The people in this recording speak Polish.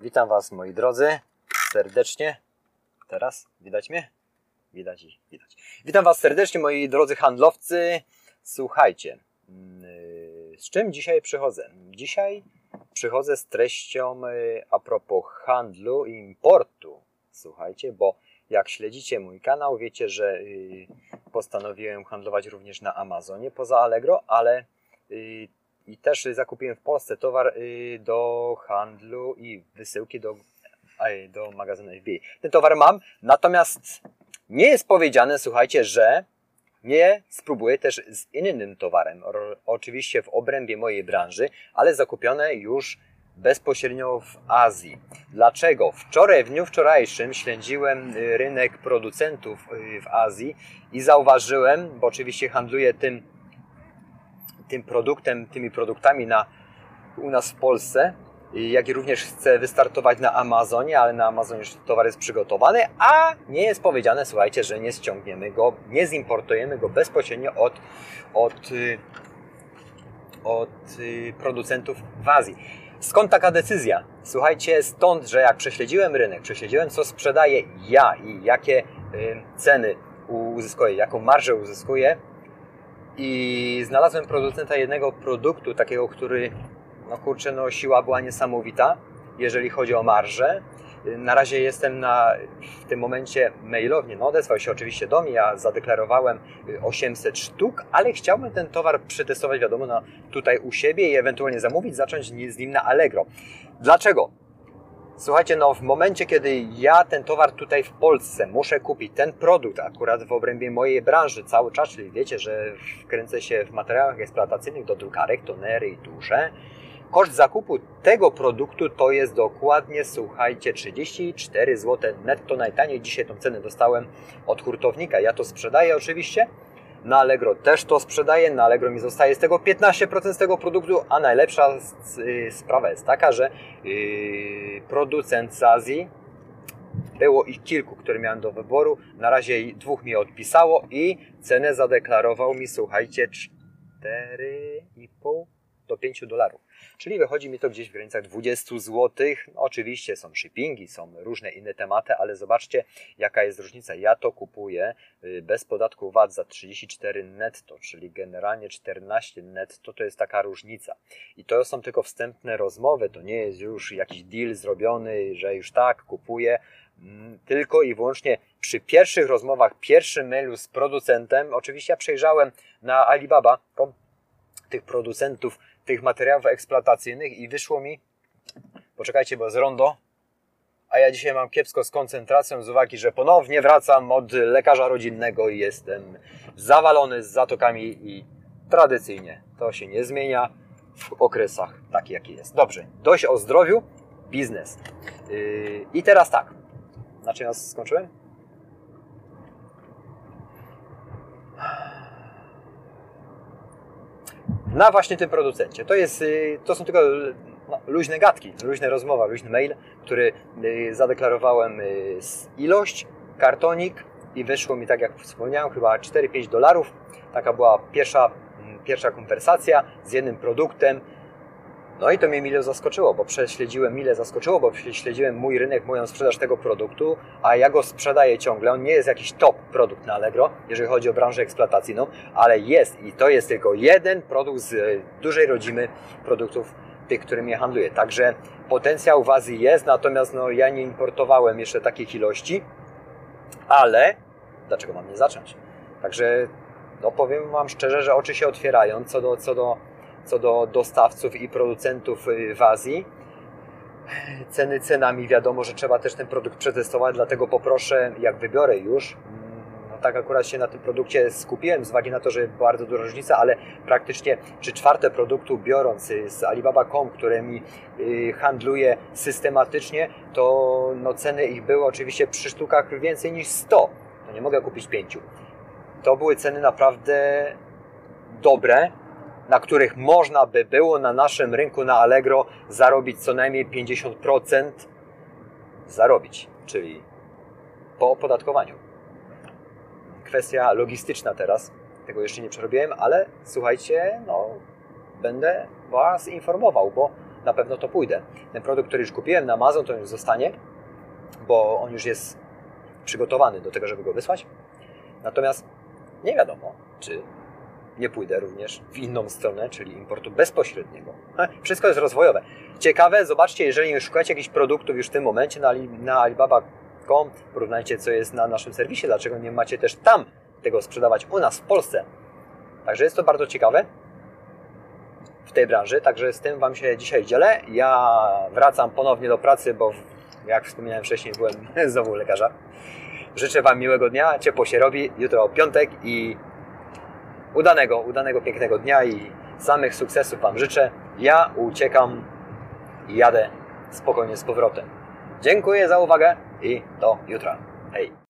Witam Was moi drodzy serdecznie. Teraz widać mnie? Widać i widać. Witam Was serdecznie moi drodzy handlowcy. Słuchajcie, yy, z czym dzisiaj przychodzę? Dzisiaj przychodzę z treścią yy, a propos handlu i importu. Słuchajcie, bo jak śledzicie mój kanał, wiecie, że yy, postanowiłem handlować również na Amazonie poza Allegro, ale i też zakupiłem w Polsce towar do handlu i wysyłki do, do magazynu FBA. Ten towar mam, natomiast nie jest powiedziane, słuchajcie, że nie spróbuję też z innym towarem, oczywiście w obrębie mojej branży, ale zakupione już bezpośrednio w Azji. Dlaczego? Wczoraj, w dniu wczorajszym śledziłem y, rynek producentów y, w Azji i zauważyłem, bo oczywiście handluję tym, tym produktem, tymi produktami na, u nas w Polsce, jak i również chce wystartować na Amazonie, ale na Amazonie już towar jest przygotowany, a nie jest powiedziane, słuchajcie, że nie ściągniemy go, nie zimportujemy go bezpośrednio od, od, y, od y, producentów w Azji. Skąd taka decyzja? Słuchajcie, stąd, że jak prześledziłem rynek, prześledziłem co sprzedaję ja i jakie y, ceny uzyskuję, jaką marżę uzyskuję i znalazłem producenta jednego produktu, takiego, który no kurczę, no siła była niesamowita, jeżeli chodzi o marżę. Na razie jestem na, w tym momencie mailownie, no odezwał się oczywiście do mnie, ja zadeklarowałem 800 sztuk, ale chciałbym ten towar przetestować, wiadomo, no, tutaj u siebie i ewentualnie zamówić, zacząć z nim na Allegro. Dlaczego? Słuchajcie, no w momencie, kiedy ja ten towar tutaj w Polsce muszę kupić, ten produkt akurat w obrębie mojej branży cały czas, czyli wiecie, że wkręcę się w materiałach eksploatacyjnych do drukarek, tonery i tusze, Koszt zakupu tego produktu to jest dokładnie, słuchajcie, 34 zł netto najtaniej. Dzisiaj tą cenę dostałem od hurtownika. Ja to sprzedaję oczywiście. Na Allegro też to sprzedaję. Na Allegro mi zostaje z tego 15% z tego produktu, a najlepsza y, sprawa jest taka, że yy, producent z Azji było ich kilku, które miałem do wyboru. Na razie dwóch mi odpisało i cenę zadeklarował mi, słuchajcie, 4,5 do 5 dolarów. Czyli wychodzi mi to gdzieś w granicach 20 zł. No, oczywiście są shippingi, są różne inne tematy, ale zobaczcie jaka jest różnica. Ja to kupuję y, bez podatku VAT za 34 netto, czyli generalnie 14 netto to jest taka różnica. I to są tylko wstępne rozmowy, to nie jest już jakiś deal zrobiony, że już tak kupuję, mm, tylko i wyłącznie przy pierwszych rozmowach, pierwszym mailu z producentem, oczywiście ja przejrzałem na Alibaba tych producentów tych materiałów eksploatacyjnych i wyszło mi, poczekajcie, bo z rondo, a ja dzisiaj mam kiepsko z koncentracją z uwagi, że ponownie wracam od lekarza rodzinnego i jestem zawalony z zatokami i tradycyjnie to się nie zmienia w okresach takich, jaki jest. Dobrze, dość o zdrowiu, biznes. Yy, I teraz tak, na czym ja skończyłem? Na właśnie tym producencie. To, jest, y, to są tylko no, luźne gadki, luźne rozmowa, luźny mail, który y, zadeklarowałem y, ilość, kartonik i wyszło mi, tak jak wspomniałem, chyba 4-5 dolarów. Taka była pierwsza, mm, pierwsza konwersacja z jednym produktem, no i to mnie mile zaskoczyło, bo prześledziłem, mile zaskoczyło, bo prześledziłem mój rynek, moją sprzedaż tego produktu, a ja go sprzedaję ciągle. On nie jest jakiś top produkt na Allegro, jeżeli chodzi o branżę eksploatacyjną, ale jest i to jest tylko jeden produkt z e, dużej rodzimy produktów tych, którymi ja handluję. Także potencjał w Azji jest, natomiast no, ja nie importowałem jeszcze takich ilości, ale dlaczego mam nie zacząć? Także no, powiem Wam szczerze, że oczy się otwierają co do, co do co do dostawców i producentów y, w Azji. Ceny cenami, wiadomo, że trzeba też ten produkt przetestować, dlatego poproszę, jak wybiorę już, mm, no tak akurat się na tym produkcie skupiłem, z uwagi na to, że bardzo duża różnica, ale praktycznie trzy czwarte produktu biorąc y, z Alibaba.com, które mi y, handluje systematycznie, to no, ceny ich były oczywiście przy sztukach więcej niż 100. To nie mogę kupić pięciu. To były ceny naprawdę dobre, na których można by było na naszym rynku na Allegro zarobić co najmniej 50% zarobić, czyli po opodatkowaniu. Kwestia logistyczna teraz, tego jeszcze nie przerobiłem, ale słuchajcie, no będę Was informował, bo na pewno to pójdę. Ten produkt, który już kupiłem na Amazon, to już zostanie, bo on już jest przygotowany do tego, żeby go wysłać. Natomiast nie wiadomo, czy nie pójdę również w inną stronę, czyli importu bezpośredniego. Wszystko jest rozwojowe. Ciekawe, zobaczcie, jeżeli szukacie jakichś produktów już w tym momencie na, na Alibaba.com, porównajcie, co jest na naszym serwisie, dlaczego nie macie też tam tego sprzedawać u nas w Polsce. Także jest to bardzo ciekawe w tej branży, także z tym Wam się dzisiaj dzielę. Ja wracam ponownie do pracy, bo jak wspominałem wcześniej, byłem znowu lekarza. Życzę Wam miłego dnia, ciepło się robi, jutro piątek i udanego, udanego, pięknego dnia i samych sukcesów Wam życzę. Ja uciekam i jadę spokojnie z powrotem. Dziękuję za uwagę i do jutra. Hej!